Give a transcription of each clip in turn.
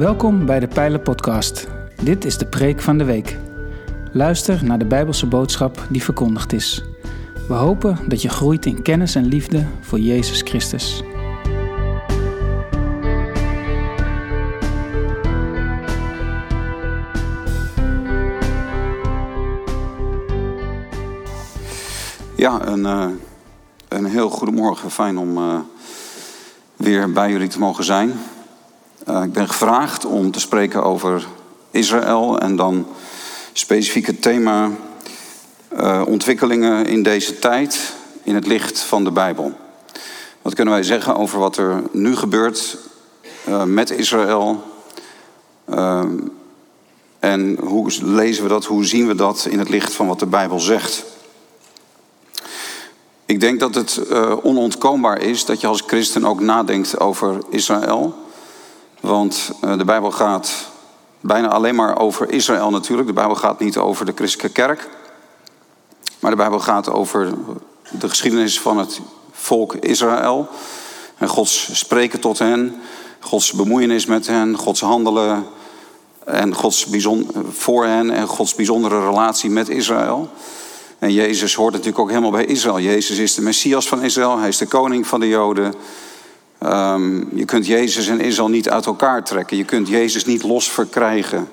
Welkom bij de Pijlen Podcast. Dit is de preek van de week. Luister naar de Bijbelse boodschap die verkondigd is. We hopen dat je groeit in kennis en liefde voor Jezus Christus. Ja, een, uh, een heel goedemorgen. Fijn om uh, weer bij jullie te mogen zijn. Uh, ik ben gevraagd om te spreken over Israël en dan specifiek het thema ontwikkelingen in deze tijd in het licht van de Bijbel. Wat kunnen wij zeggen over wat er nu gebeurt met Israël? en hoe lezen we dat, hoe zien we dat in het licht van wat de Bijbel zegt? Ik denk dat het onontkoombaar is dat je als christen ook nadenkt over Israël. Want uh, de Bijbel gaat bijna alleen maar over Israël natuurlijk. De Bijbel gaat niet over de christelijke kerk. Maar de Bijbel gaat over de geschiedenis van het volk Israël. En Gods spreken tot hen. Gods bemoeienis met hen. Gods handelen. En Gods voor hen. En Gods bijzondere relatie met Israël. En Jezus hoort natuurlijk ook helemaal bij Israël. Jezus is de Messias van Israël, hij is de koning van de Joden. Um, je kunt Jezus en Israël niet uit elkaar trekken. Je kunt Jezus niet los verkrijgen.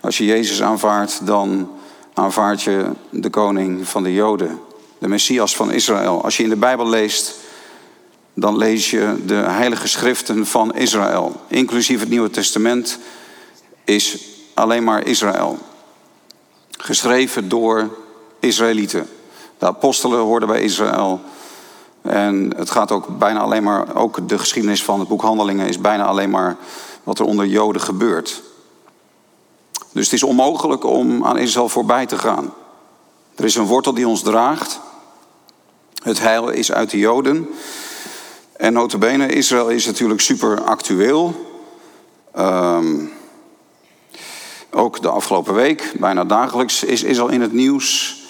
Als je Jezus aanvaardt, dan aanvaard je de koning van de Joden. De Messias van Israël. Als je in de Bijbel leest, dan lees je de heilige schriften van Israël. Inclusief het Nieuwe Testament is alleen maar Israël. Geschreven door Israëlieten. De apostelen hoorden bij Israël. En het gaat ook bijna alleen maar, ook de geschiedenis van het boek Handelingen is bijna alleen maar wat er onder Joden gebeurt. Dus het is onmogelijk om aan Israël voorbij te gaan. Er is een wortel die ons draagt. Het heil is uit de Joden. En notabene, Israël is natuurlijk super actueel. Um, ook de afgelopen week, bijna dagelijks, is Israël in het nieuws.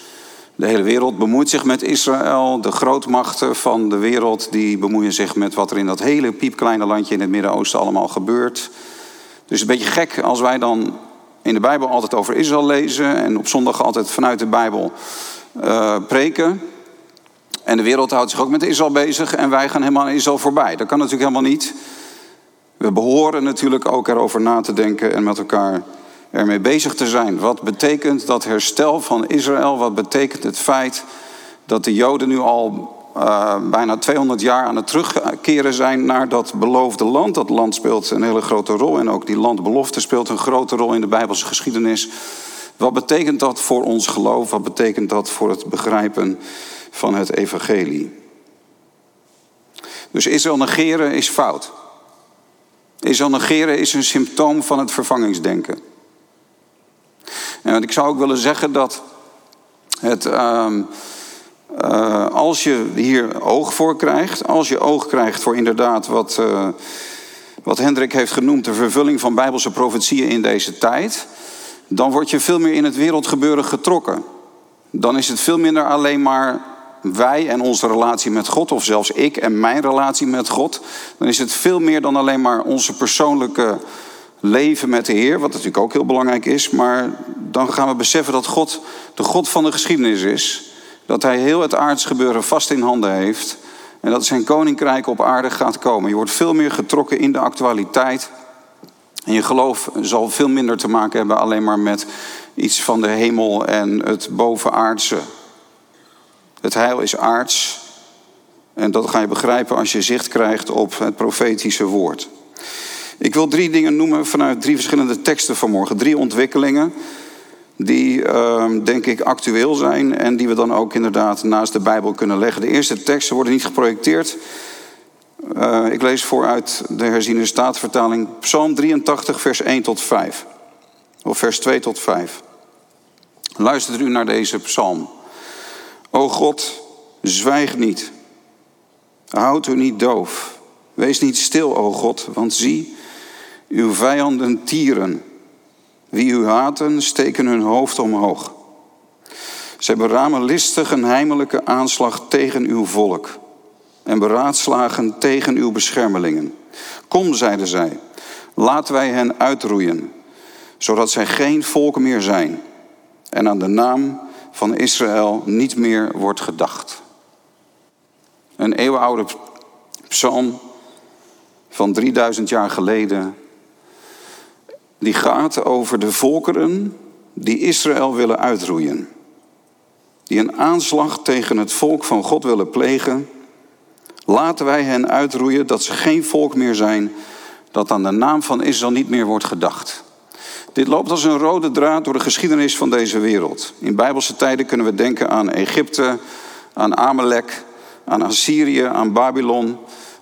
De hele wereld bemoeit zich met Israël. De grootmachten van de wereld die bemoeien zich met wat er in dat hele piepkleine landje in het Midden-Oosten allemaal gebeurt. Dus een beetje gek als wij dan in de Bijbel altijd over Israël lezen en op zondag altijd vanuit de Bijbel uh, preken. En de wereld houdt zich ook met Israël bezig en wij gaan helemaal aan Israël voorbij. Dat kan natuurlijk helemaal niet. We behoren natuurlijk ook erover na te denken en met elkaar ermee bezig te zijn. Wat betekent dat herstel van Israël? Wat betekent het feit dat de Joden nu al uh, bijna 200 jaar aan het terugkeren zijn naar dat beloofde land? Dat land speelt een hele grote rol en ook die landbelofte speelt een grote rol in de Bijbelse geschiedenis. Wat betekent dat voor ons geloof? Wat betekent dat voor het begrijpen van het evangelie? Dus Israël negeren is fout. Israël negeren is een symptoom van het vervangingsdenken. En ik zou ook willen zeggen dat het, uh, uh, als je hier oog voor krijgt, als je oog krijgt voor inderdaad wat, uh, wat Hendrik heeft genoemd, de vervulling van bijbelse profetieën in deze tijd, dan word je veel meer in het wereldgebeuren getrokken. Dan is het veel minder alleen maar wij en onze relatie met God, of zelfs ik en mijn relatie met God. Dan is het veel meer dan alleen maar onze persoonlijke leven met de Heer, wat natuurlijk ook heel belangrijk is. Maar dan gaan we beseffen dat God de God van de geschiedenis is. Dat Hij heel het aardsgebeuren vast in handen heeft. En dat zijn koninkrijk op aarde gaat komen. Je wordt veel meer getrokken in de actualiteit. En je geloof zal veel minder te maken hebben alleen maar met iets van de hemel en het bovenaardse. Het heil is aards. En dat ga je begrijpen als je zicht krijgt op het profetische woord. Ik wil drie dingen noemen vanuit drie verschillende teksten vanmorgen. Drie ontwikkelingen die, uh, denk ik, actueel zijn en die we dan ook inderdaad naast de Bijbel kunnen leggen. De eerste teksten worden niet geprojecteerd. Uh, ik lees vooruit de herziene staatvertaling Psalm 83, vers 1 tot 5. Of vers 2 tot 5. Luistert u naar deze psalm. O God, zwijg niet. Houd u niet doof. Wees niet stil, o God, want zie, uw vijanden tieren. Wie u haten, steken hun hoofd omhoog. Zij beramen listig een heimelijke aanslag tegen uw volk en beraadslagen tegen uw beschermelingen. Kom, zeiden zij, Laten wij hen uitroeien, zodat zij geen volk meer zijn en aan de naam van Israël niet meer wordt gedacht. Een eeuwenoude psalm van 3000 jaar geleden, die gaat over de volkeren die Israël willen uitroeien. Die een aanslag tegen het volk van God willen plegen. Laten wij hen uitroeien dat ze geen volk meer zijn, dat aan de naam van Israël niet meer wordt gedacht. Dit loopt als een rode draad door de geschiedenis van deze wereld. In bijbelse tijden kunnen we denken aan Egypte, aan Amalek, aan Assyrië, aan Babylon,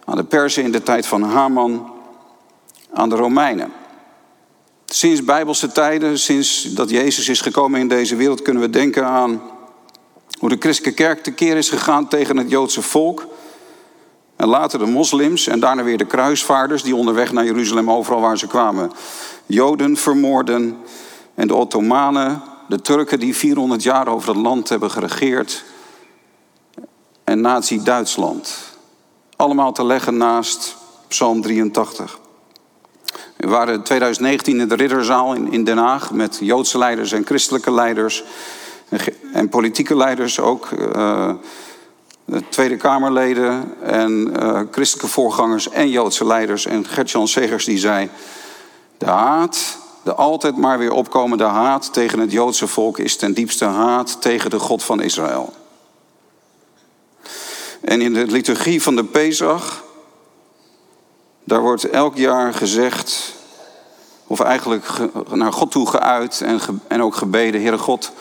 aan de Persen in de tijd van Haman, aan de Romeinen. Sinds bijbelse tijden, sinds dat Jezus is gekomen in deze wereld, kunnen we denken aan hoe de christelijke kerk tekeer is gegaan tegen het Joodse volk. En later de moslims en daarna weer de kruisvaarders die onderweg naar Jeruzalem, overal waar ze kwamen, Joden vermoorden. En de Ottomanen, de Turken die 400 jaar over het land hebben geregeerd. En Nazi-Duitsland. Allemaal te leggen naast Psalm 83. We waren in 2019 in de Ridderzaal in Den Haag met Joodse leiders en christelijke leiders. En politieke leiders ook. Uh, Tweede Kamerleden en uh, christelijke voorgangers en Joodse leiders. En Gertjan Segers die zei... De haat, de altijd maar weer opkomende haat tegen het Joodse volk... is ten diepste haat tegen de God van Israël. En in de liturgie van de Pesach... daar wordt elk jaar gezegd... of eigenlijk naar God toe geuit en, en ook gebeden... Heere God,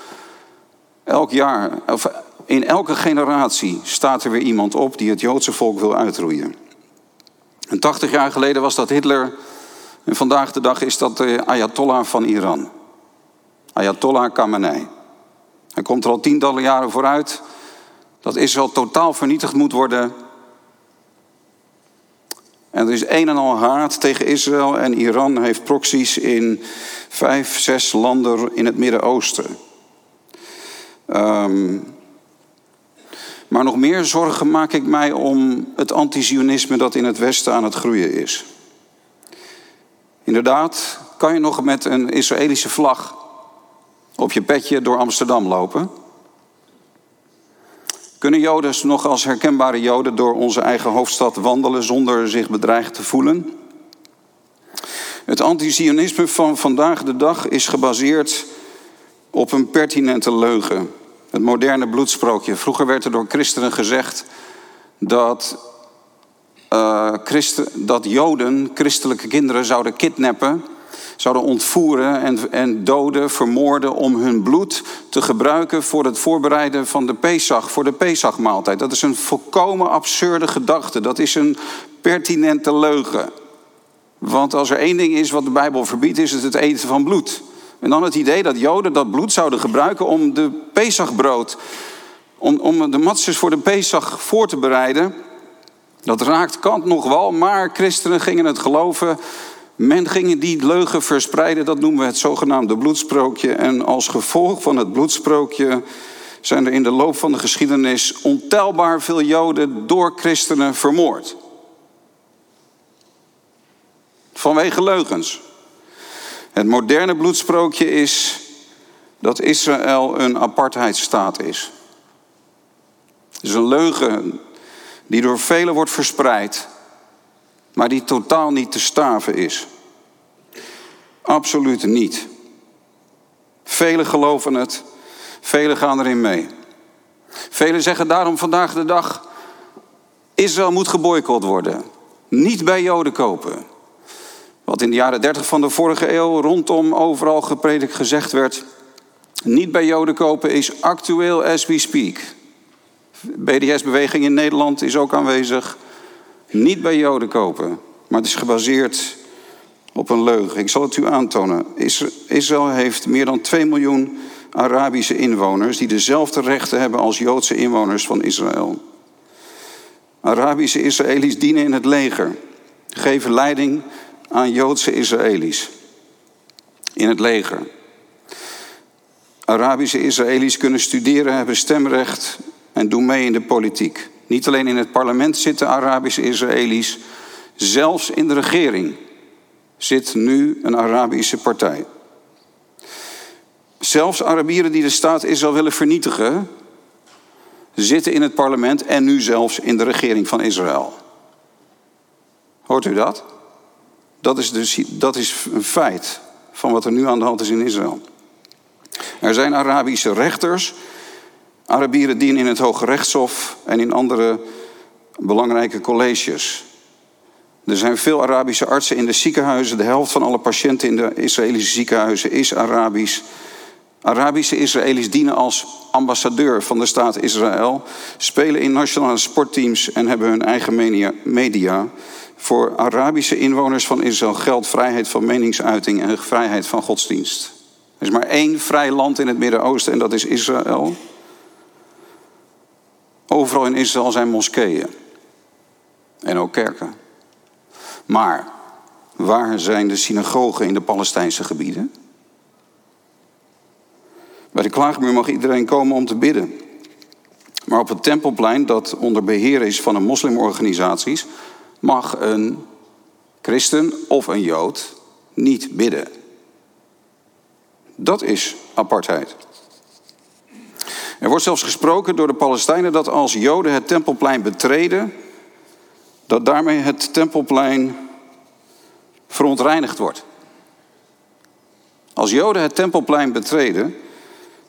elk jaar... Of in elke generatie staat er weer iemand op die het Joodse volk wil uitroeien. En 80 jaar geleden was dat Hitler. En vandaag de dag is dat de Ayatollah van Iran. Ayatollah Khamenei. Hij komt er al tientallen jaren vooruit dat Israël totaal vernietigd moet worden. En er is een en al haat tegen Israël en Iran heeft proxies in vijf, zes landen in het Midden-Oosten. Um, maar nog meer zorgen maak ik mij om het antizionisme dat in het Westen aan het groeien is. Inderdaad, kan je nog met een Israëlische vlag op je petje door Amsterdam lopen? Kunnen Joden nog als herkenbare Joden door onze eigen hoofdstad wandelen zonder zich bedreigd te voelen? Het antizionisme van vandaag de dag is gebaseerd op een pertinente leugen. Het moderne bloedsprookje. Vroeger werd er door christenen gezegd dat, uh, Christen, dat Joden christelijke kinderen zouden kidnappen, zouden ontvoeren en, en doden, vermoorden om hun bloed te gebruiken voor het voorbereiden van de Pesach, voor de Pesachmaaltijd. Dat is een volkomen absurde gedachte. Dat is een pertinente leugen. Want als er één ding is wat de Bijbel verbiedt, is het het eten van bloed. En dan het idee dat Joden dat bloed zouden gebruiken om de Pesachbrood, om, om de matzes voor de Pesach voor te bereiden. Dat raakt Kant nog wel, maar christenen gingen het geloven. Men ging die leugen verspreiden, dat noemen we het zogenaamde bloedsprookje. En als gevolg van het bloedsprookje zijn er in de loop van de geschiedenis ontelbaar veel Joden door christenen vermoord. Vanwege leugens. Het moderne bloedsprookje is dat Israël een apartheidsstaat is. Het is een leugen die door velen wordt verspreid, maar die totaal niet te staven is. Absoluut niet. Velen geloven het, velen gaan erin mee. Velen zeggen daarom vandaag de dag: Israël moet geboycott worden. Niet bij Joden kopen. Wat in de jaren 30 van de vorige eeuw rondom overal gepredikt gezegd werd. Niet bij Joden kopen is actueel as we speak. BDS-beweging in Nederland is ook aanwezig. Niet bij Joden kopen. Maar het is gebaseerd op een leugen. Ik zal het u aantonen. Israël heeft meer dan 2 miljoen Arabische inwoners die dezelfde rechten hebben als Joodse inwoners van Israël. Arabische Israëli's dienen in het leger, geven leiding aan Joodse Israëli's in het leger. Arabische Israëli's kunnen studeren, hebben stemrecht en doen mee in de politiek. Niet alleen in het parlement zitten Arabische Israëli's, zelfs in de regering zit nu een Arabische partij. Zelfs Arabieren die de staat Israël willen vernietigen, zitten in het parlement en nu zelfs in de regering van Israël. Hoort u dat? Dat is, dus, dat is een feit van wat er nu aan de hand is in Israël. Er zijn Arabische rechters. Arabieren dienen in het Hoge Rechtshof en in andere belangrijke colleges. Er zijn veel Arabische artsen in de ziekenhuizen. De helft van alle patiënten in de Israëlische ziekenhuizen is Arabisch. Arabische Israëli's dienen als ambassadeur van de staat Israël, spelen in nationale sportteams en hebben hun eigen media. Voor Arabische inwoners van Israël geldt vrijheid van meningsuiting en vrijheid van godsdienst. Er is maar één vrij land in het Midden-Oosten en dat is Israël. Overal in Israël zijn moskeeën en ook kerken. Maar waar zijn de synagogen in de Palestijnse gebieden? Bij de klaagmuur mag iedereen komen om te bidden. Maar op het tempelplein, dat onder beheer is van een moslimorganisaties, mag een christen of een jood niet bidden. Dat is apartheid. Er wordt zelfs gesproken door de Palestijnen dat als Joden het tempelplein betreden, dat daarmee het tempelplein verontreinigd wordt. Als Joden het tempelplein betreden,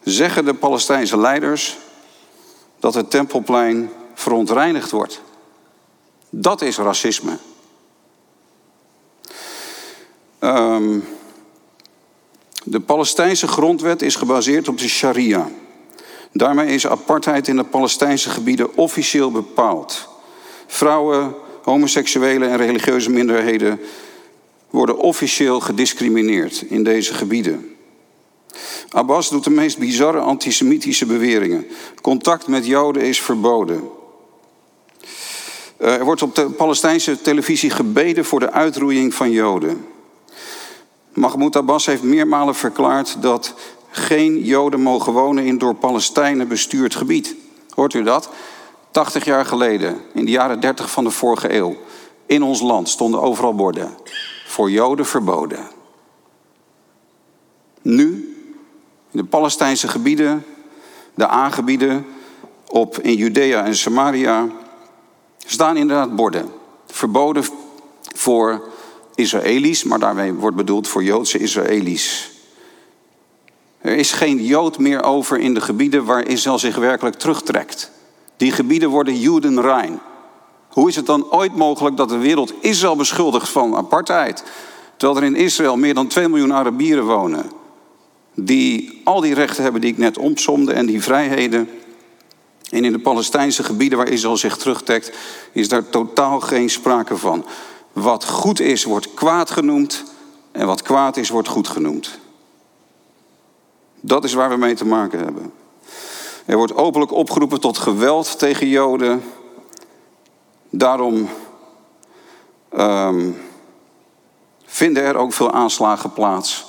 zeggen de Palestijnse leiders dat het tempelplein verontreinigd wordt. Dat is racisme. Um, de Palestijnse grondwet is gebaseerd op de sharia. Daarmee is apartheid in de Palestijnse gebieden officieel bepaald. Vrouwen, homoseksuelen en religieuze minderheden worden officieel gediscrimineerd in deze gebieden. Abbas doet de meest bizarre antisemitische beweringen. Contact met Joden is verboden. Eh, er wordt op de Palestijnse televisie gebeden voor de uitroeiing van Joden. Mahmoud Abbas heeft meermalen verklaard dat geen Joden mogen wonen in door Palestijnen bestuurd gebied. Hoort u dat? 80 jaar geleden, in de jaren 30 van de vorige eeuw, in ons land stonden overal borden. Voor Joden verboden. Nu in de Palestijnse gebieden, de aangebieden op, in Judea en Samaria, staan inderdaad borden. Verboden voor Israëli's, maar daarmee wordt bedoeld voor Joodse Israëli's. Er is geen Jood meer over in de gebieden waar Israël zich werkelijk terugtrekt. Die gebieden worden Judenrein. Hoe is het dan ooit mogelijk dat de wereld Israël beschuldigt van apartheid? Terwijl er in Israël meer dan 2 miljoen Arabieren wonen die al die rechten hebben die ik net opsomde en die vrijheden. En in de Palestijnse gebieden waar Israël zich terugtrekt, is daar totaal geen sprake van. Wat goed is, wordt kwaad genoemd en wat kwaad is, wordt goed genoemd. Dat is waar we mee te maken hebben. Er wordt openlijk opgeroepen tot geweld tegen Joden. Daarom um, vinden er ook veel aanslagen plaats.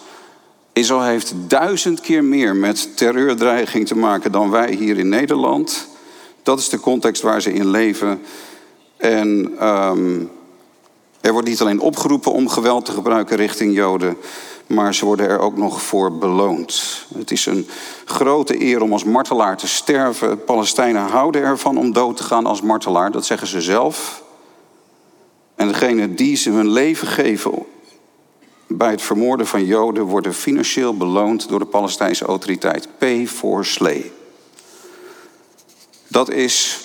Israël heeft duizend keer meer met terreurdreiging te maken dan wij hier in Nederland. Dat is de context waar ze in leven. En um, er wordt niet alleen opgeroepen om geweld te gebruiken richting Joden, maar ze worden er ook nog voor beloond. Het is een grote eer om als martelaar te sterven. Palestijnen houden ervan om dood te gaan als martelaar, dat zeggen ze zelf. En degene die ze hun leven geven bij het vermoorden van Joden worden financieel beloond door de Palestijnse autoriteit. Pay for slay. Dat is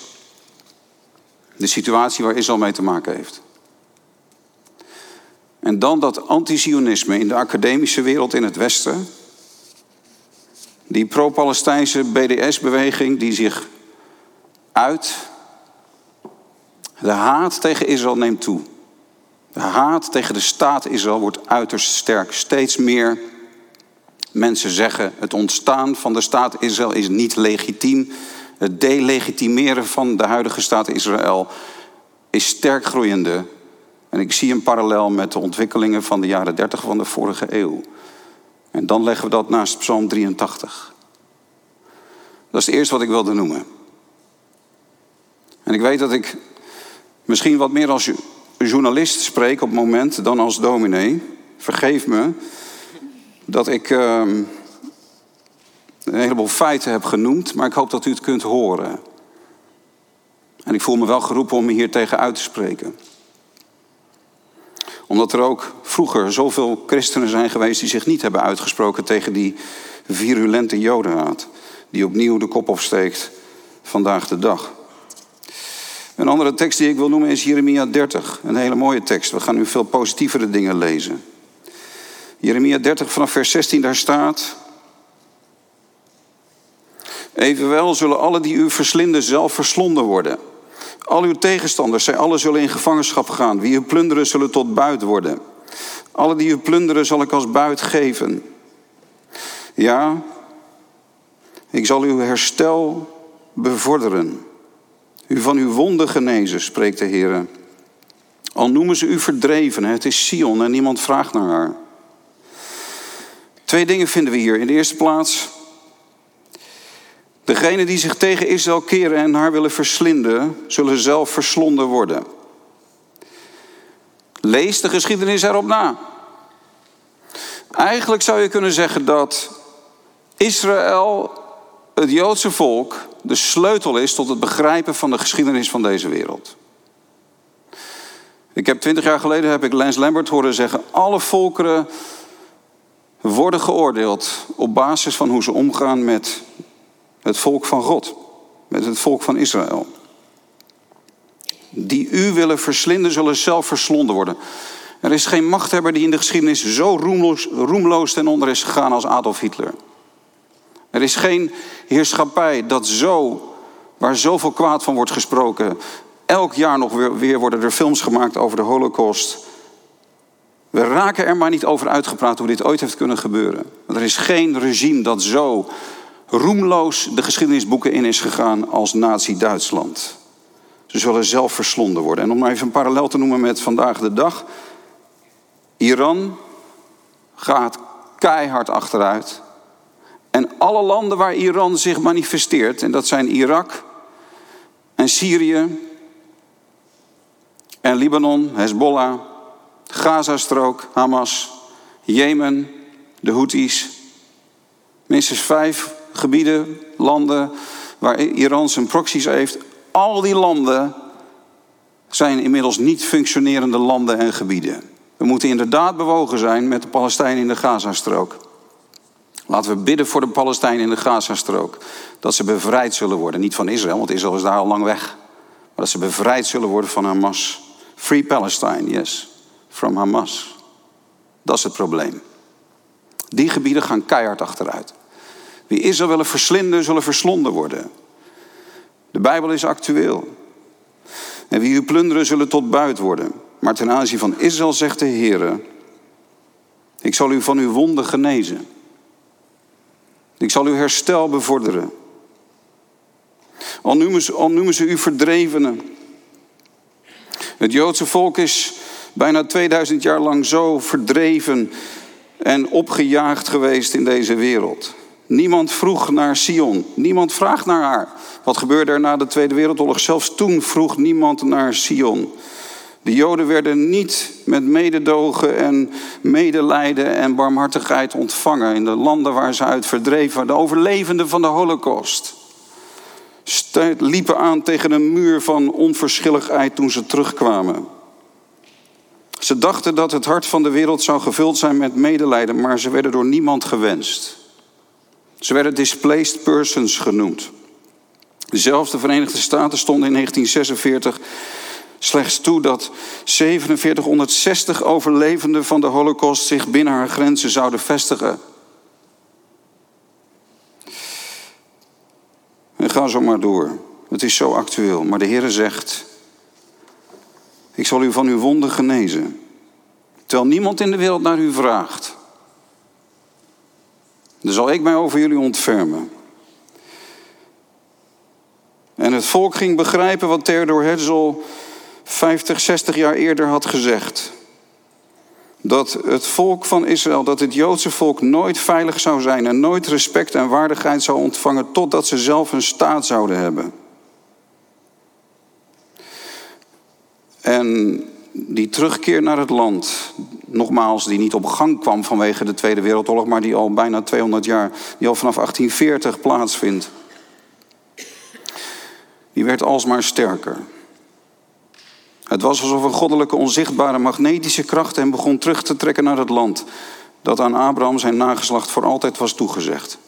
de situatie waar Israël mee te maken heeft. En dan dat antisionisme in de academische wereld in het Westen. Die pro-Palestijnse BDS-beweging die zich uit. De haat tegen Israël neemt toe. De haat tegen de staat Israël wordt uiterst sterk. Steeds meer mensen zeggen: het ontstaan van de staat Israël is niet legitiem. Het delegitimeren van de huidige staat Israël is sterk groeiende. En ik zie een parallel met de ontwikkelingen van de jaren 30 van de vorige eeuw. En dan leggen we dat naast Psalm 83. Dat is het eerste wat ik wilde noemen. En ik weet dat ik misschien wat meer als journalist spreek op het moment dan als dominee. vergeef me dat ik ehm, een heleboel feiten heb genoemd, maar ik hoop dat u het kunt horen. En ik voel me wel geroepen om me hier tegen uit te spreken. Omdat er ook vroeger zoveel christenen zijn geweest die zich niet hebben uitgesproken tegen die virulente jodenhaat. Die opnieuw de kop opsteekt vandaag de dag. Een andere tekst die ik wil noemen is Jeremia 30. Een hele mooie tekst. We gaan nu veel positievere dingen lezen. Jeremia 30 vanaf vers 16 daar staat. Evenwel zullen alle die u verslinden zelf verslonden worden. Al uw tegenstanders, zij alle zullen in gevangenschap gaan. Wie u plunderen zullen tot buit worden. Alle die u plunderen zal ik als buit geven. Ja, ik zal uw herstel bevorderen. U van uw wonden genezen, spreekt de Heer. Al noemen ze u verdreven, het is Sion en niemand vraagt naar haar. Twee dingen vinden we hier. In de eerste plaats, degenen die zich tegen Israël keren en haar willen verslinden, zullen zelf verslonden worden. Lees de geschiedenis erop na. Eigenlijk zou je kunnen zeggen dat Israël, het Joodse volk, de sleutel is tot het begrijpen van de geschiedenis van deze wereld. Ik heb twintig jaar geleden heb ik Lance Lambert horen zeggen: alle volkeren worden geoordeeld op basis van hoe ze omgaan met het volk van God, met het volk van Israël. Die u willen verslinden, zullen zelf verslonden worden. Er is geen machthebber die in de geschiedenis zo roemloos, roemloos ten onder is gegaan als Adolf Hitler. Er is geen heerschappij dat zo, waar zoveel kwaad van wordt gesproken. Elk jaar nog weer, weer worden er films gemaakt over de Holocaust. We raken er maar niet over uitgepraat hoe dit ooit heeft kunnen gebeuren. Er is geen regime dat zo roemloos de geschiedenisboeken in is gegaan als Nazi-Duitsland. Ze zullen zelf verslonden worden. En om maar even een parallel te noemen met vandaag de dag. Iran gaat keihard achteruit. En alle landen waar Iran zich manifesteert, en dat zijn Irak en Syrië en Libanon, Hezbollah, Gazastrook, Hamas, Jemen, de Houthis. Minstens vijf gebieden, landen waar Iran zijn proxies heeft. Al die landen zijn inmiddels niet functionerende landen en gebieden. We moeten inderdaad bewogen zijn met de Palestijnen in de Gazastrook. Laten we bidden voor de Palestijnen in de Gazastrook. Dat ze bevrijd zullen worden. Niet van Israël, want Israël is daar al lang weg. Maar dat ze bevrijd zullen worden van Hamas. Free Palestine, yes. From Hamas. Dat is het probleem. Die gebieden gaan keihard achteruit. Wie Israël willen verslinden, zullen verslonden worden. De Bijbel is actueel. En wie u plunderen, zullen tot buit worden. Maar ten aanzien van Israël zegt de Heer: Ik zal u van uw wonden genezen. Ik zal uw herstel bevorderen. Al ze, al noemen ze u verdrevenen. Het Joodse volk is bijna 2000 jaar lang zo verdreven en opgejaagd geweest in deze wereld. Niemand vroeg naar Sion. Niemand vraagt naar haar. Wat gebeurde er na de Tweede Wereldoorlog? Zelfs toen vroeg niemand naar Sion. De Joden werden niet met mededogen en medelijden en barmhartigheid ontvangen in de landen waar ze uit verdreven, de overlevenden van de Holocaust. Liepen aan tegen een muur van onverschilligheid toen ze terugkwamen. Ze dachten dat het hart van de wereld zou gevuld zijn met medelijden, maar ze werden door niemand gewenst. Ze werden displaced persons genoemd. Zelfs de Verenigde Staten stonden in 1946 slechts toe dat 4760 overlevenden van de Holocaust zich binnen haar grenzen zouden vestigen. En ga zo maar door. Het is zo actueel. Maar de Heer zegt: Ik zal u van uw wonden genezen. Terwijl niemand in de wereld naar u vraagt. Dan zal ik mij over jullie ontfermen. En het volk ging begrijpen wat Theodor Herzl 50, 60 jaar eerder had gezegd. Dat het volk van Israël, dat het Joodse volk nooit veilig zou zijn en nooit respect en waardigheid zou ontvangen totdat ze zelf een staat zouden hebben. En die terugkeer naar het land, nogmaals, die niet op gang kwam vanwege de Tweede Wereldoorlog, maar die al bijna 200 jaar, die al vanaf 1840 plaatsvindt, die werd alsmaar sterker. Het was alsof een goddelijke onzichtbare magnetische kracht hem begon terug te trekken naar het land dat aan Abraham zijn nageslacht voor altijd was toegezegd.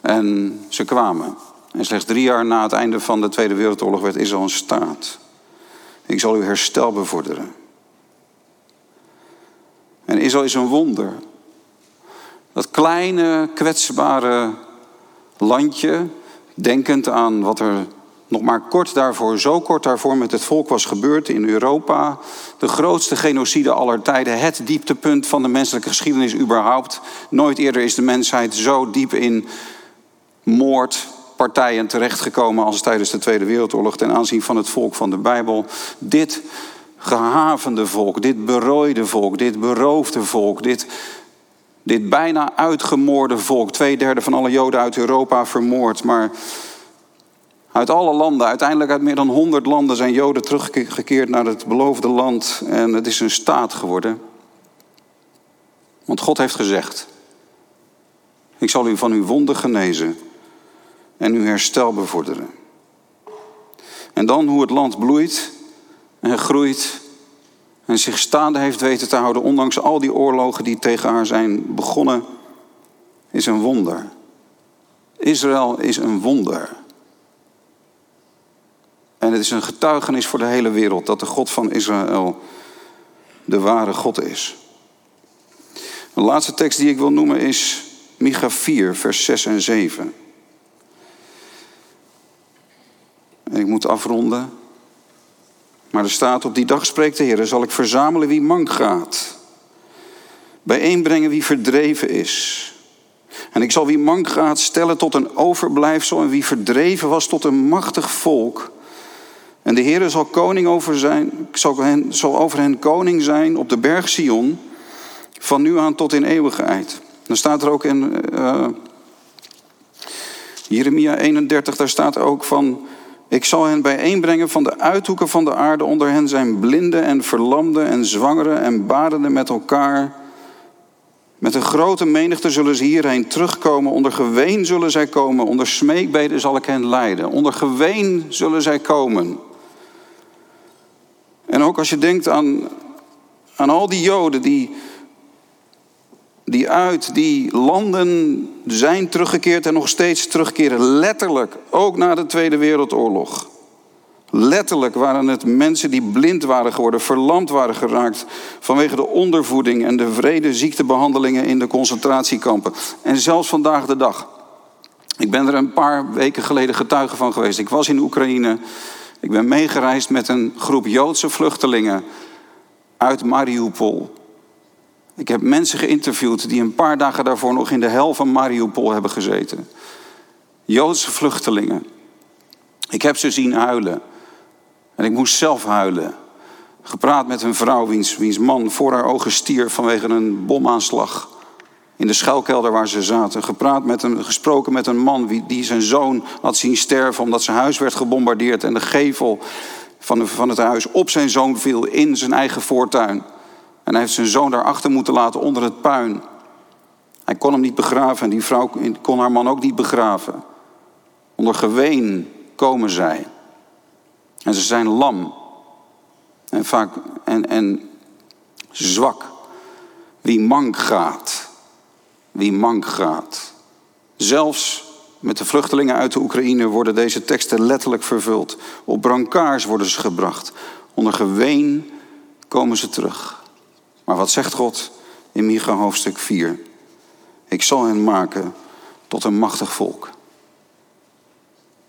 En ze kwamen. En slechts drie jaar na het einde van de Tweede Wereldoorlog werd Israël een staat. Ik zal uw herstel bevorderen. En Israël is een wonder. Dat kleine, kwetsbare landje, denkend aan wat er nog maar kort daarvoor, zo kort daarvoor met het volk was gebeurd in Europa. De grootste genocide aller tijden, het dieptepunt van de menselijke geschiedenis überhaupt. Nooit eerder is de mensheid zo diep in moordpartijen terechtgekomen als tijdens de Tweede Wereldoorlog ten aanzien van het volk van de Bijbel. Dit gehavende volk, dit berooide volk, dit beroofde volk, dit, dit bijna uitgemoorde volk. Twee derde van alle Joden uit Europa vermoord, maar uit alle landen, uiteindelijk uit meer dan 100 landen, zijn Joden teruggekeerd naar het beloofde land en het is een staat geworden. Want God heeft gezegd: Ik zal u van uw wonden genezen en uw herstel bevorderen. En dan hoe het land bloeit en groeit en zich staande heeft weten te houden, ondanks al die oorlogen die tegen haar zijn begonnen, is een wonder. Israël is een wonder. En het is een getuigenis voor de hele wereld dat de God van Israël de ware God is. De laatste tekst die ik wil noemen is Micha 4, vers 6 en 7. En ik moet afronden. Maar er staat op die dag spreekt de Heer, zal ik verzamelen wie mank gaat. Bijeenbrengen wie verdreven is. En ik zal wie mank gaat stellen tot een overblijfsel en wie verdreven was tot een machtig volk. En de Heer zal koning over zijn, zal, hen, zal over hen koning zijn op de berg Sion, van nu aan tot in eeuwigheid. Dan staat er ook in uh, Jeremia 31, daar staat ook van, ik zal hen bijeenbrengen van de uithoeken van de aarde. Onder hen zijn blinden en verlamden en zwangeren en badenden met elkaar. Met een grote menigte zullen ze hierheen terugkomen. Onder geween zullen zij komen. Onder smeekbeden zal ik hen leiden. Onder geween zullen zij komen. En ook als je denkt aan, aan al die Joden die, die uit die landen zijn teruggekeerd en nog steeds terugkeren. Letterlijk, ook na de Tweede Wereldoorlog. Letterlijk waren het mensen die blind waren geworden, verlamd waren geraakt vanwege de ondervoeding en de vrede ziektebehandelingen in de concentratiekampen. En zelfs vandaag de dag. Ik ben er een paar weken geleden getuige van geweest. Ik was in Oekraïne ik ben meegereisd met een groep Joodse vluchtelingen uit Mariupol. Ik heb mensen geïnterviewd die een paar dagen daarvoor nog in de hel van Mariupol hebben gezeten. Joodse vluchtelingen. Ik heb ze zien huilen. En ik moest zelf huilen. Gepraat met een vrouw wiens, wiens man voor haar ogen stierf vanwege een bomaanslag in de schuilkelder waar ze zaten. Gepraat met een, gesproken met een man die zijn zoon had zien sterven omdat zijn huis werd gebombardeerd en de gevel van, van het huis op zijn zoon viel in zijn eigen voortuin. En hij heeft zijn zoon daarachter moeten laten onder het puin. Hij kon hem niet begraven en die vrouw kon haar man ook niet begraven. Onder geween komen zij. En ze zijn lam. En vaak en, en zwak. Wie mank gaat wie mank gaat. Zelfs met de vluchtelingen uit de Oekraïne worden deze teksten letterlijk vervuld. Op brancards worden ze gebracht. Onder geween komen ze terug. Maar wat zegt God in Micha hoofdstuk 4? Ik zal hen maken tot een machtig volk.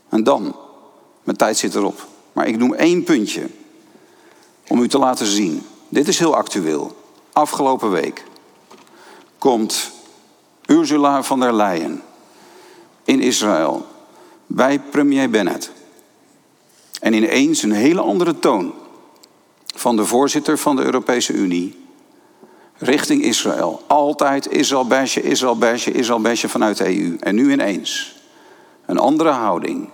En dan, mijn tijd zit erop, maar ik noem één puntje om u te laten zien. Dit is heel actueel. Afgelopen week komt Ursula von der Leyen in Israël bij premier Bennett. En ineens een hele andere toon van de voorzitter van de Europese Unie richting Israël. Altijd Israël besje, Israël besje, Israël besje vanuit de EU. En nu ineens een andere houding,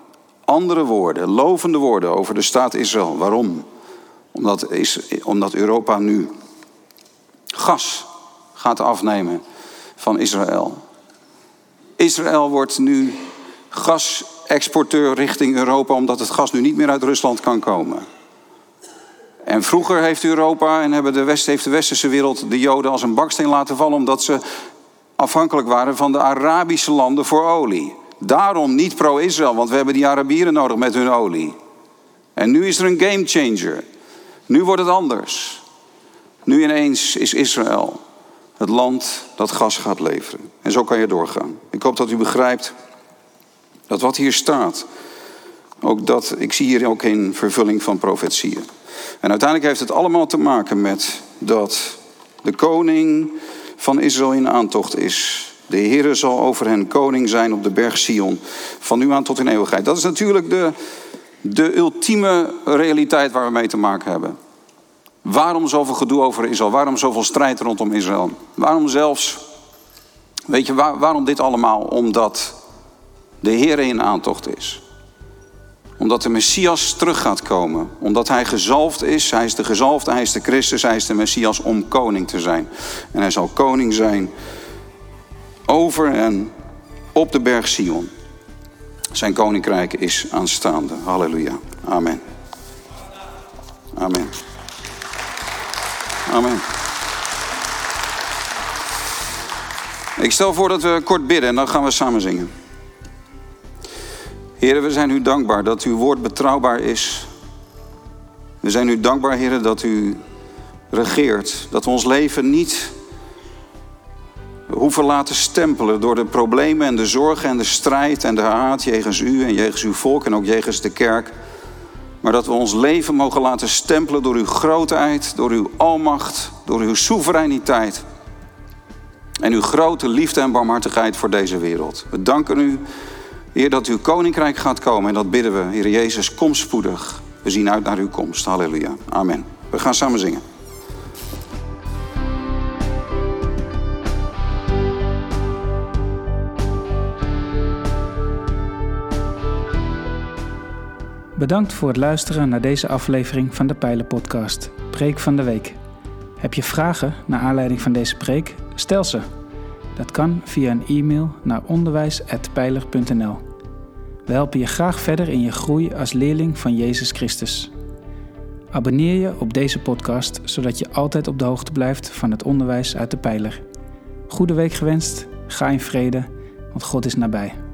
andere woorden, lovende woorden over de staat Israël. Waarom? Omdat, is, omdat Europa nu gas gaat afnemen van Israël. Israël wordt nu gasexporteur richting Europa, omdat het gas nu niet meer uit Rusland kan komen. En vroeger heeft Europa en hebben de West, heeft de westerse wereld de Joden als een baksteen laten vallen, omdat ze afhankelijk waren van de Arabische landen voor olie. Daarom niet pro-Israël, want we hebben die Arabieren nodig met hun olie. En nu is er een game changer. Nu wordt het anders. Nu ineens is Israël het land dat gas gaat leveren. En zo kan je doorgaan. Ik hoop dat u begrijpt dat wat hier staat, ook dat, ik zie hier ook een vervulling van profetieën. En uiteindelijk heeft het allemaal te maken met dat de koning van Israël in aantocht is. De Heere zal over hen koning zijn op de berg Sion, van nu aan tot in eeuwigheid. Dat is natuurlijk de, de ultieme realiteit waar we mee te maken hebben. Waarom zoveel gedoe over Israël? Waarom zoveel strijd rondom Israël? Waarom zelfs, weet je, waarom dit allemaal? Omdat de Heer in aantocht is. Omdat de Messias terug gaat komen. Omdat hij gezalfd is. Hij is de gezalfde, hij is de Christus, hij is de Messias om koning te zijn. En hij zal koning zijn over en op de berg Sion. Zijn koninkrijk is aanstaande. Halleluja. Amen. Amen. Amen. Ik stel voor dat we kort bidden en dan gaan we samen zingen. Heren, we zijn u dankbaar dat uw woord betrouwbaar is. We zijn u dankbaar, heren, dat u regeert. Dat we ons leven niet hoeven laten stempelen door de problemen en de zorgen en de strijd en de haat jegens u en jegens uw volk en ook jegens de kerk. Maar dat we ons leven mogen laten stempelen door uw grootheid, door uw almacht, door uw soevereiniteit. En uw grote liefde en barmhartigheid voor deze wereld. We danken u, Heer, dat uw koninkrijk gaat komen. En dat bidden we, Heer Jezus, kom spoedig. We zien uit naar uw komst. Halleluja. Amen. We gaan samen zingen. Bedankt voor het luisteren naar deze aflevering van de Pijlen-podcast, Preek van de Week. Heb je vragen naar aanleiding van deze preek? Stel ze. Dat kan via een e-mail naar onderwijs.pijler.nl. We helpen je graag verder in je groei als leerling van Jezus Christus. Abonneer je op deze podcast, zodat je altijd op de hoogte blijft van het onderwijs uit de Pijler. Goede week gewenst, ga in vrede, want God is nabij.